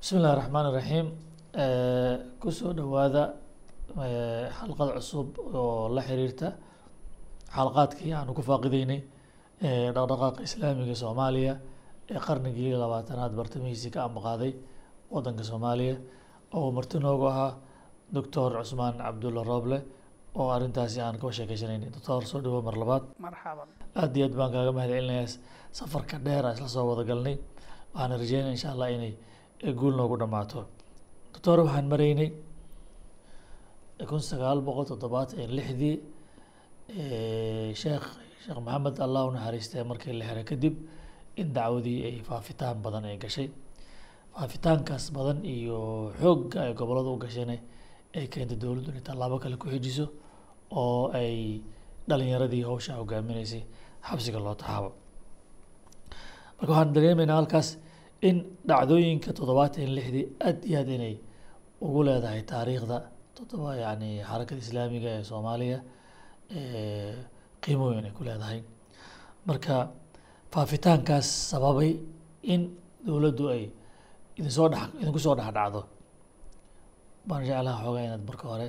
bismi illahi raxmaan iraxiim ku soo dhowaada xalqad cusub oo la xiriirta xalqaadkii aanu ku faaqideynay dhaqdhaqaaqa islaamiga soomaaliya ee qarnigii labaatanaad bartamihiisii ka ambaqaaday wadanka soomaaliya oo marti noogu ahaa doctor cusmaan cabdulla rooble oo arrintaasi aan ka sheekeysanaynay doctor soo dhawo mar labaad. Marxaban aad iyo aad baan kaaga mahad celinayaa safarka dheer aan isla soo wada galnay. Waxaana rajeynaya insha allah inay guul noogu dhamaato doctor waxaan maraynay kun sagaal boqol toddobaatan iyo lixdii sheekh sheekh maxamed allah u naxariistay markii la xiray kadib in dacwadii ay faafitaan badan ay gashay. Faafitaankaas badan iyo xoogga ay gobollada u gasheen ay keentay dowladdu inay tallaabo kale ku xijiso oo ay dhalinyaradii hawsha hogaaminaysay. Xabsiga loo taxaabo marka waxaan dareemaynaa halkaas in dhacdooyinka toddobaatan lixdii aad iyo aad inay ugu leedahay taariikhda toddoba yani xarakada islaamiga ee soomaaliya qiimo weyn ay ku leedahay. Marka faafitaankaas sababay in dowladdu ay idin soo dhex idinku soo dhex dhacdo baan jeclaha xoogaa inaad marka hore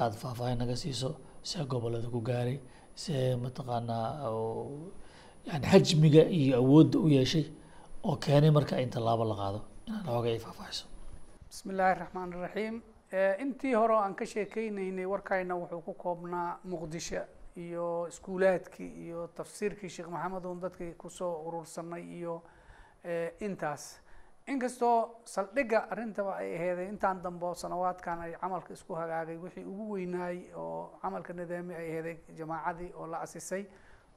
aada faahfaahin naga siiso see gobollada ku gaaray see mataqaanaa yani xajmiga iyo awoodda u yeeshay oo keenay marka in tallaabo la qaado. Inaad xoogaa ay faahfaahiso bismi illaahi raxmaan iraxiim intii hore oo aan ka sheekeyneynay warkayna wuxuu ku koobnaa muqdisho iyo iskuulaadkii iyo tafsiirkii sheekh maxamed un dadkii ku soo urursanay iyo intaas. Inkastoo saldhigga arrintaba ay aheeday intaan dambe sanawaadkan ay camalka isku hagaagay wixii ugu weynaay oo camalka nidaami ay aheeday jamaacadii oo la asisay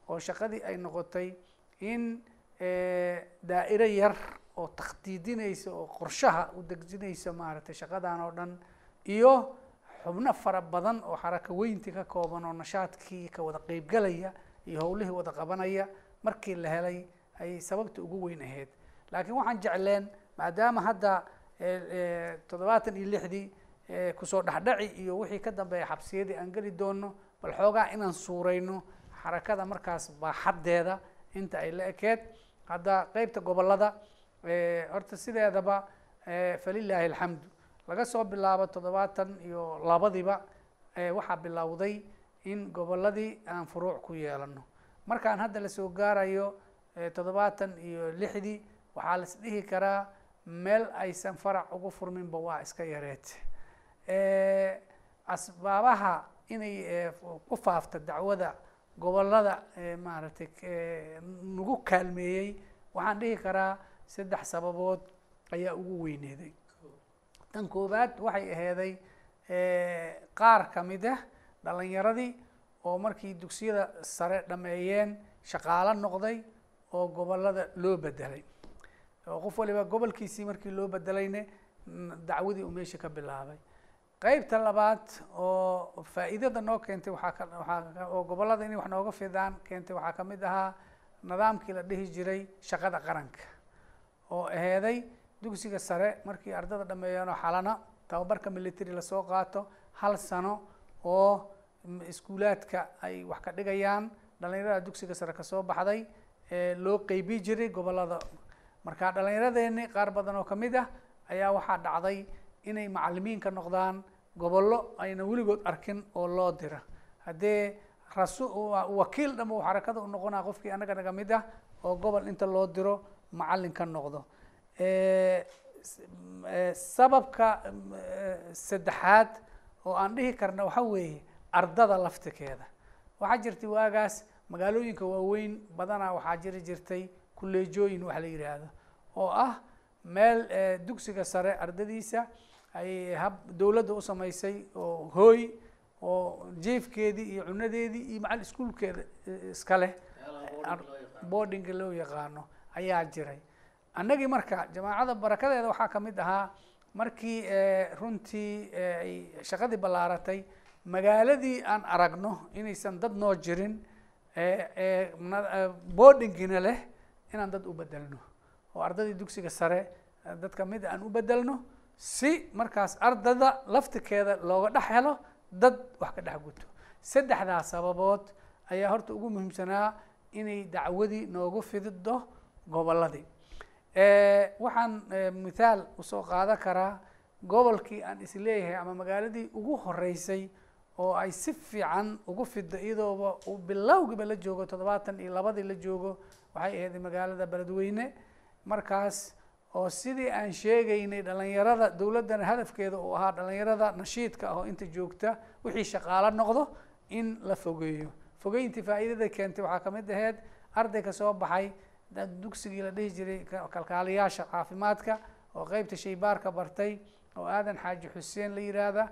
oo shaqadii ay noqotay in daa'iro yar oo takhdiidinaysa oo qorshaha u dejinaysa maaragtay shaqadan oo dhan iyo xubno fara badan oo xarako weyntii ka kooban oo nashaadkii ka wada qeybgalaya iyo howlihii wada qabanaya markii la helay ay sababta ugu weyn ahayd. Laakiin waxaan jecleen maadaama hadda toddobaatan iyo lixdii ku soo dhexdhaci iyo wixii ka dambeeya xabsiyadii aan geli doono bal xoogaa inaan suureyno xarakada markaas baaxaddeeda inta ay la ekeed hadda qeybta gobollada horta sideedaba falilaahi alxamdu laga soo bilaabo toddobaatan iyo labadiba waxaa bilowday in goboladii aan furuuc ku yeelano markaan hadda la soo gaarayo toddobaatan iyo lixdii waxaa la isdhihi karaa meel aysan farac ugu furminba waa iska yareed. Asbaabaha inay ku faafta dacwada gobollada maaragtay nagu kaalmeeyey waxaan dhihi karaa saddex sababood ayaa ugu weyneeday tan koowaad waxay aheeday qaar ka mid ah dhalinyaradii oo markii dugsiyada sare dhameeyeen shaqaalo noqday oo gobollada loo bedelay oo qof waliba gobolkiisii markii loo bedelayne dacwadii uu meesha ka bilaabay qeybta labaad oo faa'iidada noo keentay waxaa ka waxaa oo gobollada inay wax nooga fidaan keentay waxaa ka mid ahaa nidaamkii la dhihi jiray shaqada qaranka oo aheeday dugsiga sare markii ardada dhameeyeen oo xalana tababarka military la soo qaato hal sano oo iskuulaadka ay wax ka dhigayaan. Dhalinyarada dugsiga sare ka soo baxday loo qeybi jiray gobollada marka dhalinyaradeenii qaar badan oo ka mid ah ayaa waxaa dhacday inay macalimiin ka noqdaan gobollo ayna weligood arkin oo loo dira. Haddee rasu wakiil dhanba u xarakada u noqonaa qofkii annaga naga mid ah oo gobol inta loo diro macalin ka noqdo. Sababka saddexaad oo aan dhihi karna waxa weeye ardada laftikeeda waxaa jirtay waagaas magaalooyinka waaweyn badanaa waxaa jiri jirtay kuleejooyin wax la yidhaahdo oo ah meel dugsiga sare ardadiisa ay hab dowladda u samaysay oo hooy oo jiefkeedii iyo cunadeedii iyo macal iskuolkeeda iska leh boardinga loo yaqaano. ayaa jiray. Annagii marka jamaacada barakadeeda waxaa ka mid ahaa markii runtii ay shaqadii ballaaratay magaaladii aan aragno inaysan dad noo jirin boardingina leh inaan dad u bedelno oo ardadii dugsiga sare dad ka mid aan u bedelno si markaas ardada laftikeeda looga dhex helo dad wax ka dhex guto. Saddexdaas sababood ayaa horta ugu muhiimsanaa inay dacwadii noogu fidido goboladii waxaan mithaal u soo qaadan karaa gobolkii aan is leeyahay ama magaaladii ugu horeysay oo ay si fiican ugu fiddo iyadooba uu bilowgiiba la joogo toddobaatan iyo labadii la joogo waxay ahayd magaalada beledweyne. Markaas oo sidii aan sheegaynay dhalinyarada dowladdana hadafkeeda uu ahaa dhalinyarada nashiidka ah oo inta joogta wixii shaqaalo noqdo in la fogeeyo. Fogeyntii faa'iidada keentay waxaa ka mid ahayd arday ka soo baxay dugsigii la dhihi jiray kalkaaliyaasha caafimaadka oo qeybta shaybaarka bartay oo aadan xaaji xuseen la yiraahda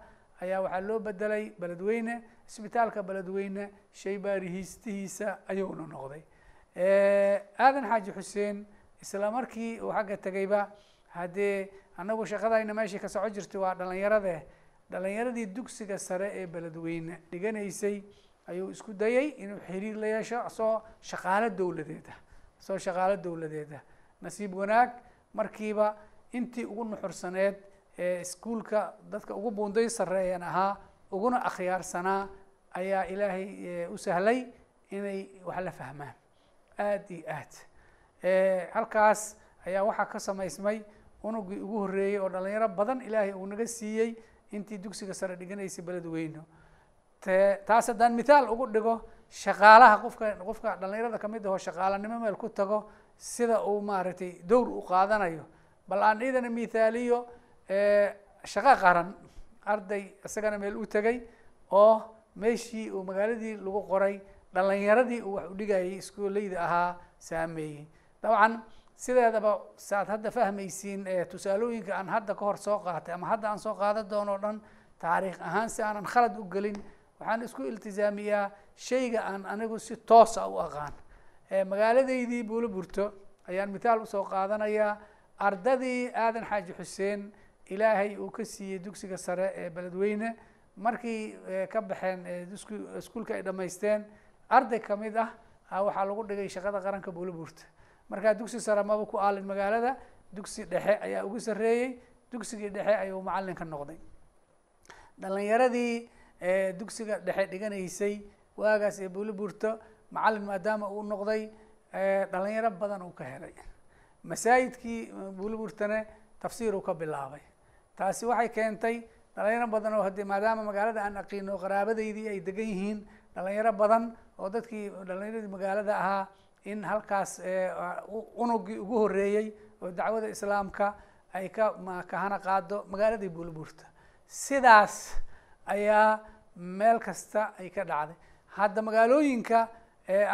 ayaa waxaa loo bedelay beledweyne isbitaalka beledweyne shaybaarihiistihiisa ayuuna noqday. Aadan xaaji xuseen isla markii uu xagga tegayba haddee annagu shaqadayna meeshii ka soco jirtay waa dhalinyarade dhalinyaradii dugsiga sare ee beledweyne dhiganaysay ayuu isku dayay inuu xiriir la yeesho asoo shaqaalo dowladeed ah asoo shaqaalo dowladeed ah nasiib wanaag markiiba intii ugu nuxursaneed ee iskuolka dadka ugu buunday sareeyan ahaa uguna akhyaarsanaa ayaa ilaahay u sahlay inay wax la fahmaan. Aada iyo aad halkaas ayaa waxaa ka samaysmay unugii ugu horreeyey oo dhalinyaro badan ilaahay uu naga siiyey intii dugsiga sare dhiganaysay beledweyne te taas haddaan mithaal ugu dhigo shaqaalaha qofka qofka dhalinyarada ka mid ahoo shaqaalanimo meel ku tago sida uu maaragtay dowr u qaadanayo. Bal aan idana mithaaliyo shaqo qaran arday isagana meel u tegay oo meeshii uu magaaladii lagu qoray dhalinyaradii uu wax u dhigayay iskooleyda ahaa saameeyey dabcan sideedaba saaad hadda fahmaysiin tusaalooyinka aan hadda ka hor soo qaatay ama hadda aan soo qaadan doono o dhan taariikh ahaan si aanan khalad u gelin waxaan isku iltizaamiyaa shayga aan anigu si toosa u aqaan. Magaaladeydii buuliburto ayaan mithaal u soo qaadanayaa ardadii aadan xaaji xuseen ilaahay uu ka siiyey dugsiga sare ee beledweyne. Markii ka baxeen iskuolka ay dhamaysteen arday ka mid ah waxaa lagu dhigay shaqada qaranka buuliburta markaa dugsi sare maba ku aalin magaalada? Dugsi dhexe ayaa ugu sarreeyey. Dugsigii dhexe ayuu macalin ka noqday dhalinyaradii dugsiga dhexe dhiganaysay waagaas ee buuliburto macalin maadaama uu noqday dhalinyaro badan uu ka helay. Masaajidkii buuliburtane tafsiir uu ka bilaabay. Taasi waxay keentay dhalinyaro badan oo haddii maadaama magaalada aan aqiino qaraabadaydii ay degan yihiin dhalinyaro badan oo dadkii dhalinyaradii magaalada ahaa in halkaas unugii ugu horreeyey oo dacwada islaamka ay ka kahana qaado magaaladii buuliburta sidaas ayaa meel kasta ay ka dhacday. Hadda magaalooyinka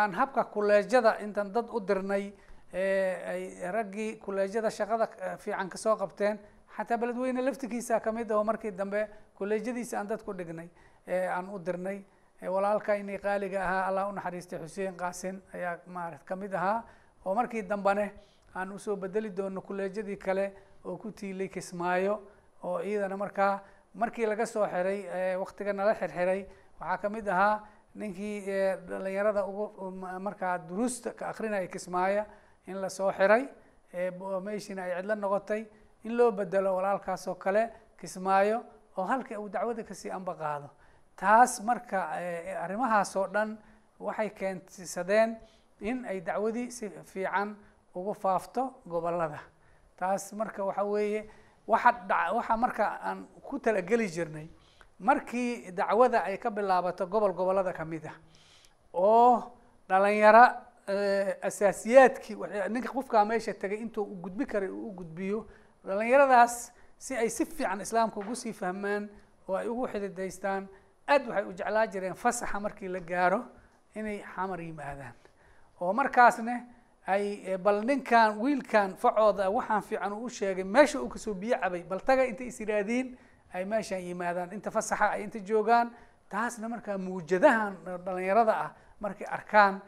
aan habka kuleejada intaan dad u dirnay ay raggii kuleejada shaqada fiican ka soo qabteen xataa beledweyne laftigiisa ka mid aho markii dambe kuleejadiisa aan dad ku dhignay aan u dirnay walaalkayni qaaliga ahaa allah unaxariistay xuseen qaasin ayaa maarata ka mid ahaa. Oo markii dambene aan u soo bedeli doono kuleejadii kale oo ku tiilay kismaayo oo iyadana markaa markii laga soo xiray waktiga nala xirxiray waxaa ka mid ahaa ninkii dhalinyarada ugu markaa duruusta ka akrinaya kismaayo in la soo xiray meeshiina ay cidlo noqotay in loo bedelo walaalkaas oo kale kismaayo oo halkii uu dacwada ka sii amba qaado taas marka arrimahaas oo dhan waxay keensadeen in ay dacwadii si fiican ugu faafto gobollada taas marka waxa weeye waxa dha waxa marka aan ku talageli jirnay markii dacwada ay ka bilaabato gobol gobollada ka mid ah oo dhalinyaro asaasiyaadkii ninka qofkaa meesha tegay intuu u gudbi karay u gudbiyo dhalinyaradaas si ay si fiican islaamka ugu sii fahmaan oo ay ugu xididaystaan aad waxay u jeclaa jireen fasaxa markii la gaaro inay xamar yimaadaan. oo markaasne ay bal ninkan wiilkan facooda waxaan fiican uu sheegay meesha uu ka soo biyo cabay bal taga intay is yidhaahdiin ay meeshaan yimaadaan. Inta fasaxa ay inta joogaan taasna markaa muwjadahan dhalinyarada ah markay arkaan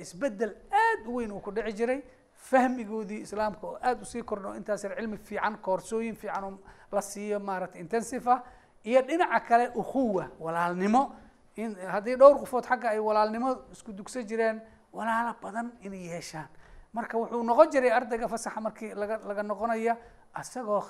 isbeddel aad u weyn uu ku dhici jiray. Fahmigoodii islaamka oo aada u sii kordho intaas yar cilmi fiican koorsooyin fiican oo la siiyo maaragtay intensive ah iyo dhinaca kale ukhuwa walaalnimo. In haddii dhowr qofood xagga ay walaalnimo isku dugsan jireen walaalo badan inay yeeshaan. Marka wuxuu noqon jiray ardayga fasaxa markii laga laga noqonaya isagoo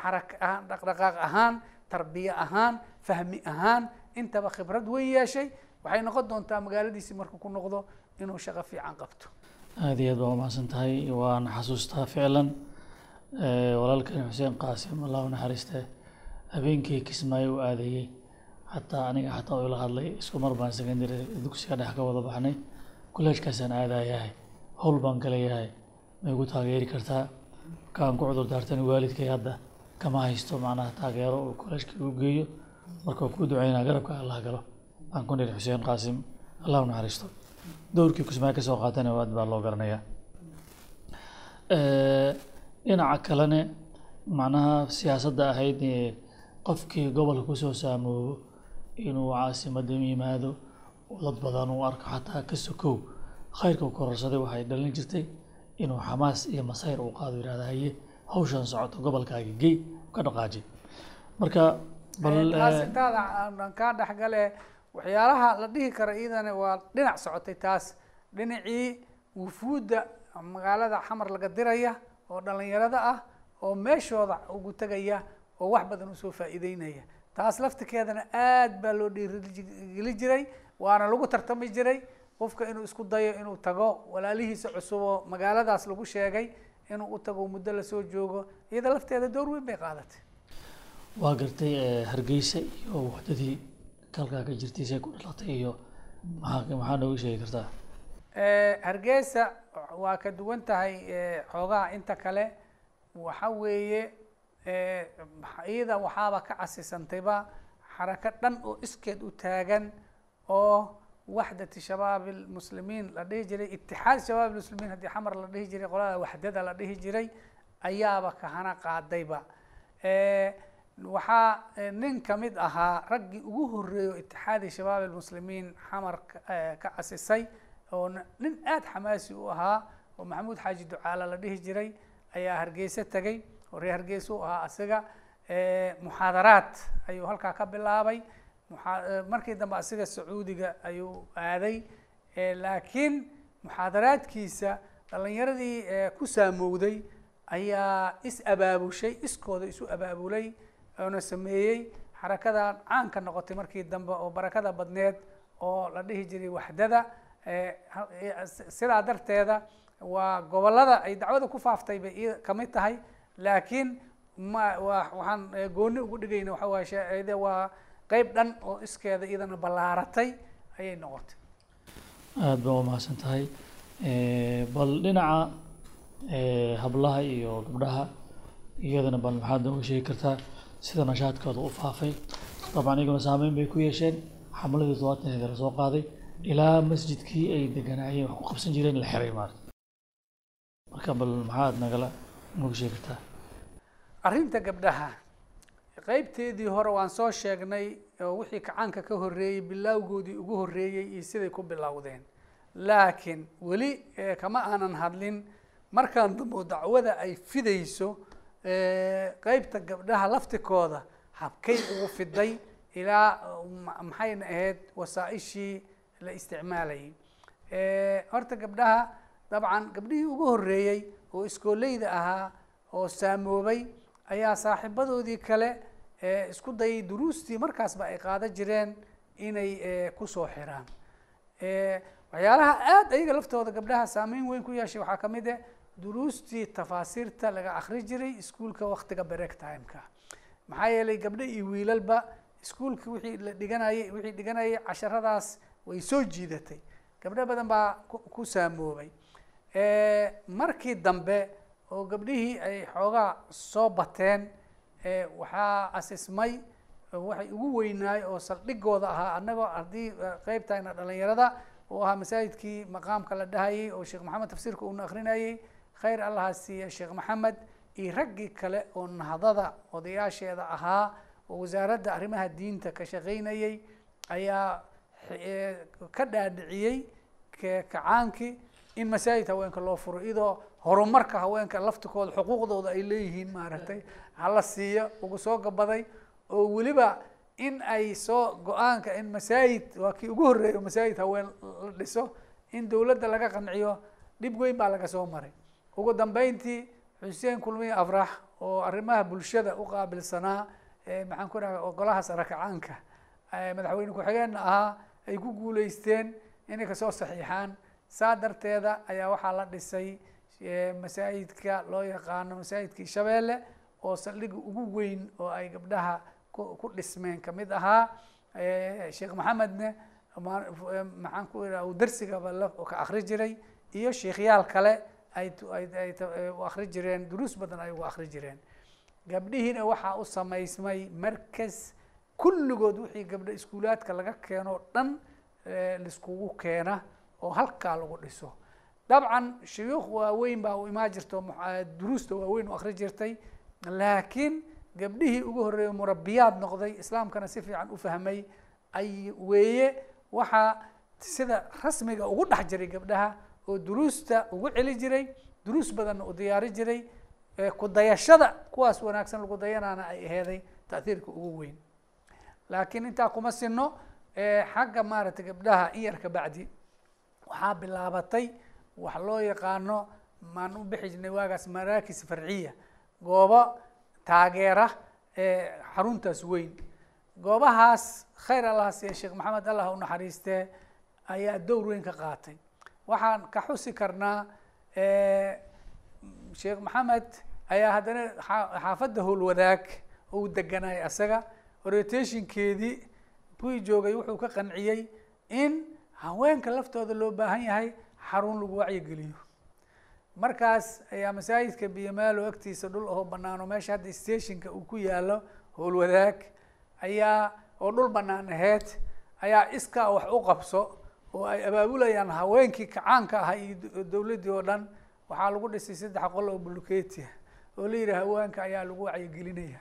xarak ahaan dhaqdhaqaaq ahaan tarbiye ahaan fahmi ahaan intaba khibrad weyn yeeshay. Waxay noqon doontaa magaaladiisi markuu ku noqdo inuu shaqo fiican qabto. Aada iyo aad baa umahadsan tahay waan xasuustaa ficlan. Eh, walaalkeen xuseen qaasim allah u naxariiste habeenkii kismaayo u aadayey xataa aniga xataa uu ila hadlay isku mar baan secondary dugsiga dhex ka wada baxnay. Kolleejkaasaan aadayahay howl baan galayahay ma igu taageeri kartaa markaan ku cudur daartan waalidkay hadda kama haysto macnaha taageero uu kolleejka igu geeyo. Marka kuu duceynaa garabka allah galo. Baan ku niri xuseen qaasim allah u naxariisto. Dowrkii kismaayo ka soo qaatana aad baa loo garanayaa. Dhinaca kalene macnaha siyaasadda ahayd qofkii gobolka ku soo saamoobo inuu caasimadda yimaado oo dad badan uu arko xataa ka sokow khayrka uu kororsaday waxay dhalin jirtay inuu xamaas iyo masayr uu qaado yihahda haye hawshan socoto gobolkaaga gey ka dhaqaaji marka bal taas eh, intaada aan kaa dhexgale waxyaalaha la dhihi karo iyadana waa dhinac socotay taas. Dhinacii wufuudda magaalada xamar laga diraya oo dhalinyarada ah oo meeshooda ugu tegaya oo wax badan u soo faa'iideynaya. Taas laftikeedana aad baa loo dhiirigeli jiray waana lagu tartami jiray. Qofka inuu isku dayo inuu tago walaalihiisa cusub oo magaaladaas lagu sheegay inuu u tago muddo la soo joogo iyada lafteeda door weyn bay qaadatay waa gartay eh, hargeysa iyo waxdadii kalkaa ka jirtay say ku dhalatay iyo maxaa maxaa nooga sheegi kartaa? Eh, hargeysa waa ka duwan tahay eh, xoogaha inta kale. Waxa weeye iyada waxaaba ka casisantayba xarako dhan oo iskeed u taagan oo waxdati shabaab lmuslimiin la dhihi jiray itixaad shabaab lmuslimiin haddii xamar la dhihi jiray qolada waxdada la dhihi jiray ayaaba kahana qaadayba. Waxaa nin ka mid ahaa raggii ugu horeeyo itixaadi shabaab almuslimiin xamar ka- casisay oo nin aada xamaasi u ahaa oo maxamuud xaaji ducaala la dhihi jiray ayaa hargeysa tegay reer hargeysa ahaa asiga muxaadaraad ayuu halkaa ka bilaabay. Markii dambe asiga sacuudiga ayuu aaday laakiin muxaadaraadkiisa dhalinyaradii ku saamowday ayaa is abaabushay iskooda isu abaabulay oona sameeyey xarakadan caanka noqotay markii dambe oo barakada badneed oo la dhihi jiray waxdada sidaa darteeda waa gobollada ay dacwada ku faaftay bay ka mid tahay laakiin ma waa waxaan eh, gooni ugu dhigayna waxa waaye shee- waa qeyb dhan oo iskeeda iyadana ballaaratay ayay noqotay. Aada baa umahadsan tahay Eh, bal dhinaca eh, hablaha iyo gabdhaha iyadana bal maxaad nooga sheegi kartaa sida nashaadkooda u faafay. Dabcan iyaguna saameyn bay ku yeesheen. Xamladii todobaataneeda la soo qaaday. Ilaa masjidkii ay deganaayeen wax ku qabsan jireen la xiray maarata marka bal maxaad nagala nooga sheegi kartaa arrinta gabdhaha qeybteedii hore waan soo sheegnay oo wixii kacaanka ka horreeyey bilowgoodii ugu horreeyey iyo siday ku bilowdeen. Laakiin weli eh, kama aanan hadlin markaan dambo dacwada ay fidayso eh, qeybta gabdhaha laftikooda habkay ugu fiday ilaa ma- maxayna ahayd wasaa-ishii la isticmaalayay Eh, horta gabdhaha dabcan gabdhihii ugu horreeyey oo iskooleyda ahaa oo saamoobay ayaa saaxiibadoodii kale eh, isku dayay duruustii markaasba ay qaada jireen inay eh, ku soo xiraan. Eh, waxyaalaha aada ayaga laftooda gabdhaha saameyn weyn ku yeeshay waxaa ka mid ah duruustii tafaasiirta laga akri jiray iskuulka waktiga break timeka. Maxaa yeelay gabdho iyo wiilalba iskuulka wixii la dhiganayay wixii dhiganayay casharadaas way soo jiidatay. Gabdho badan baa ku saamoobay markii dambe oo gabdhihii ay xoogaa soo bateen waxaa asismay oo waxay ugu weynaay oo saldhigooda ahaa annagoo haddii eh, qeybtayna dhalinyarada uu ahaa masaajidkii maqaamka la dhahayay oo sheekh maxamed tafsiirka uuna akrinayay khayr allaha siiya sheekh maxamed iyo raggii kale oo nahdada odayaasheeda ahaa oo wasaaradda arrimaha diinta ka shaqaynayay ayaa eh, ka dhaadhiciyey kacaankii in masaajid haweenka loo furo iyadoo horumarka haweenka laftikooda xuquuqdooda ay leeyihiin maaragtay hala siiyo ugu soo gabaday oo weliba in ay soo go'aanka in masaajid waa kii ugu horreeyo masaajid haween la dhiso in dowladda laga qanciyo dhib weyn baa laga soo maray. Ugu dambeyntii xuseen kulmiye afrax oo arrimaha bulshada u qaabilsanaa maxaan ku dhaha golaha sare kacaanka eh, madaxweyne ku-xigeenna ahaa ay ku guuleysteen inay ka soo saxiixaan. Saa darteeda ayaa waxaa la dhisay masaajidka loo yaqaano masaajidkii shabeelle oo saldhiga ugu weyn oo ay gabdhaha ku dhismeen ka mid ahaa sheekh maxamedne maxaan ku iraha uu darsigaba la ka akri jiray iyo sheekhyaal kale ay ay u akri jireen duruus badan ay ugu akri jireen. Gabdhihiina waxaa u samaysmay markas kulligood wixii gabdho iskuulaadka laga keeno o dhan laiskugu keena oo halkaa lagu dhiso dabcan shuyuukh waaweyn baa u imaa jirto duruusta waaweyn u akri jirtay. Laakiin gabdhihii ugu horreeyey murabiyaad noqday islaamkana si fiican u fahmay ay weeye waxaa sida rasmiga ugu dhex jiray gabdhaha oo duruusta ugu celi jiray duruus badanna u diyaari jiray ku dayashada kuwaas wanaagsan lagu dayanaana ay aheeday ta'hiirka ugu weyn. Laakiin intaa kuma sino xagga maaragtay gabdhaha in yar ka bacdi waxaa bilaabatay wax loo yaqaano maan u bixi jirnay waagaas maraakis farciya. Goobo taageera xaruntaas weyn. Goobahaas khayr allah siya sheekh maxamed allah u naxariistee ayaa dowr weyn ka qaatay. Waxaan ka xusi karnaa sheekh maxamed ayaa haddana xaafadda howlwadaag oo u deganay asaga. Orientationkeedii kuwii joogay wuxuu ka qanciyey in haweenka laftooda loo baahan yahay xarun lagu wacyigeliyo. Markaas ayaa masaajidka biyamaalo agtiisa dhul ahoo banaano meesha hadda stationka uu ku yaalo howlwadaag ayaa oo dhul banaan aheyd ayaa iskaa wax u qabso oo ay abaabulayaan haweenkii kacaanka ahaa iyo dowladdii oo dhan. Waxaa lagu dhisay saddex qol oo buluketi ah oo la yidhi haweenka ayaa lagu wacyigelinaya.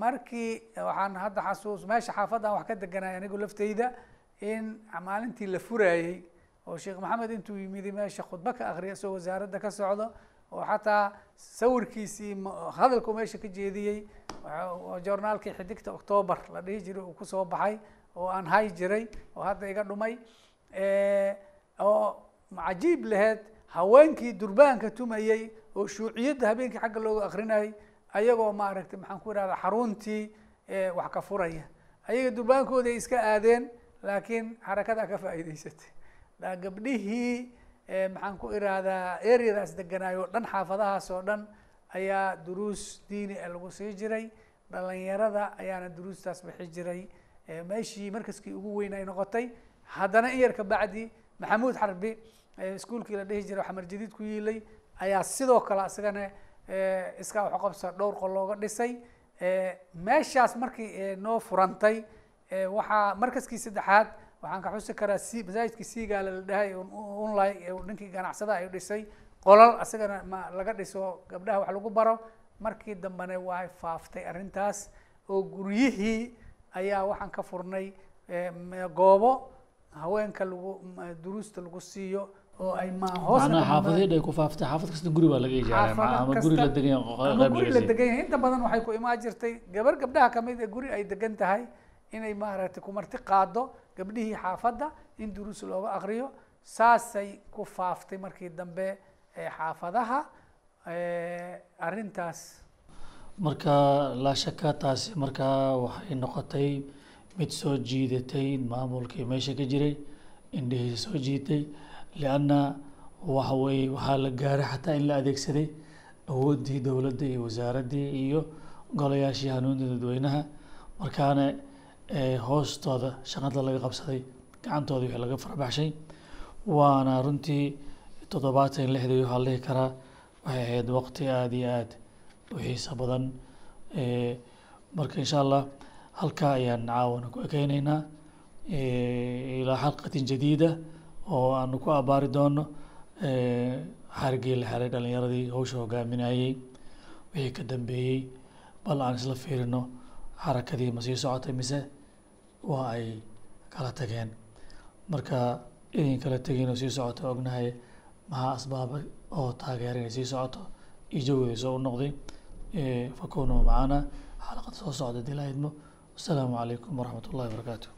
Markii waxaan hadda xasuus meesha xaafaddan wax ka deganay anigu lafteyda in maalintii la furaayey oo sheekh maxamed intuu yimidi meesha khudbo ka akriya isagoo wasaaradda ka socdo oo xataa sawirkiisii hadalku meesha ka jeediyey journaalkii xidigta octoobar la dhihi jiray uu ku soo baxay oo aan hay jiray oo hadda iga dhumay oo cajiib laheyd haweenkii durbaanka tumayey oo shuuciyadda habeenkii xagga looga akrinayay ayagoo maaragtay maxaan ku ihahda xaruntii wax ka furaya. Ayaga durbaankooda iska aadeen laakiin xarakadaa ka faa'iideysatay gabdhihii maxaan ku irahdaa areadaas deganaay oo dhan xaafadahaas oo dhan ayaa duruus diini a lagu sii jiray. Dhalinyarada ayaana duruustaas bixi jiray. Meeshii markaskii ugu weyn ay noqotay haddana in yar ka bacdi maxamuud xarbi iskuolkii la dhihi jiray xamar jadiid ku yiilay ayaa sidoo kale isagana iskaa wax qabsa dhowr qol looga dhisay. Meeshaas markii noo furantay waxaa markaskii saddexaad waxaan ka xusi karaa si masaajidkii siigaale la dhahay unli ninkii ganacsada ay dhisay. Qolal isagana ma laga dhiso gabdhaha wax lagu baro. Markii dambena way faaftay arrintaas oo guryihii ayaa waxaan ka furnay goobo haweenka lagu duruusta lagu siiyo oo ay ma xaafadii ay ku faaftay xaafad kasta guri baa laga ijaaray ama guri la degan yahay ama guri la degan yahay inta badan waxay ku imaan jirtay gabar gabdhaha ka mid ee guri ay degan tahay inay maaragtay ku marti qaado gabdhihii xaafadda in duruus looga akriyo saasay ku faaftay markii dambe xaafadaha arrintaas. Marka laa shaka taasi markaa waxay noqotay mid soo jiidatay maamulkii meesha ka jiray indhihiisa soo jiitay lianna waxa weeye waxaa la gaaray xataa in la adeegsaday awooddii dowladda iyo wasaaraddii iyo golayaashii hanuunta dadweynaha. Markaana hoostooda shaqada laga qabsaday gacantooda wixii laga farbaxshay waana runtii toddobaatan iyo lixdii waxaa dhihi karaa. Waxay ahayd waqti aada iyo aada u xiiso badan marka insha allah halkaa ayaan caawana ku ekeyneynaa Eh, ilaa xalqatin jadiida oo aanu ku abaari doono xarigii la xeray dhalinyaradii hawsha hogaaminayey wixii ka dambeeyey bal aan isla fiirino xarakadii ma sii socotay mise waa ay kala tageen? Marka idin kala tegin oo sii socoto ognahay maxaa asbaaba oo taageera inay sii socoto? Iyo jawigeeda soo u noqday. Fakunuu macana xalaqada soo socda dilaa idmo wasalaamu calaykum waraxmat ullahi wabarakaatu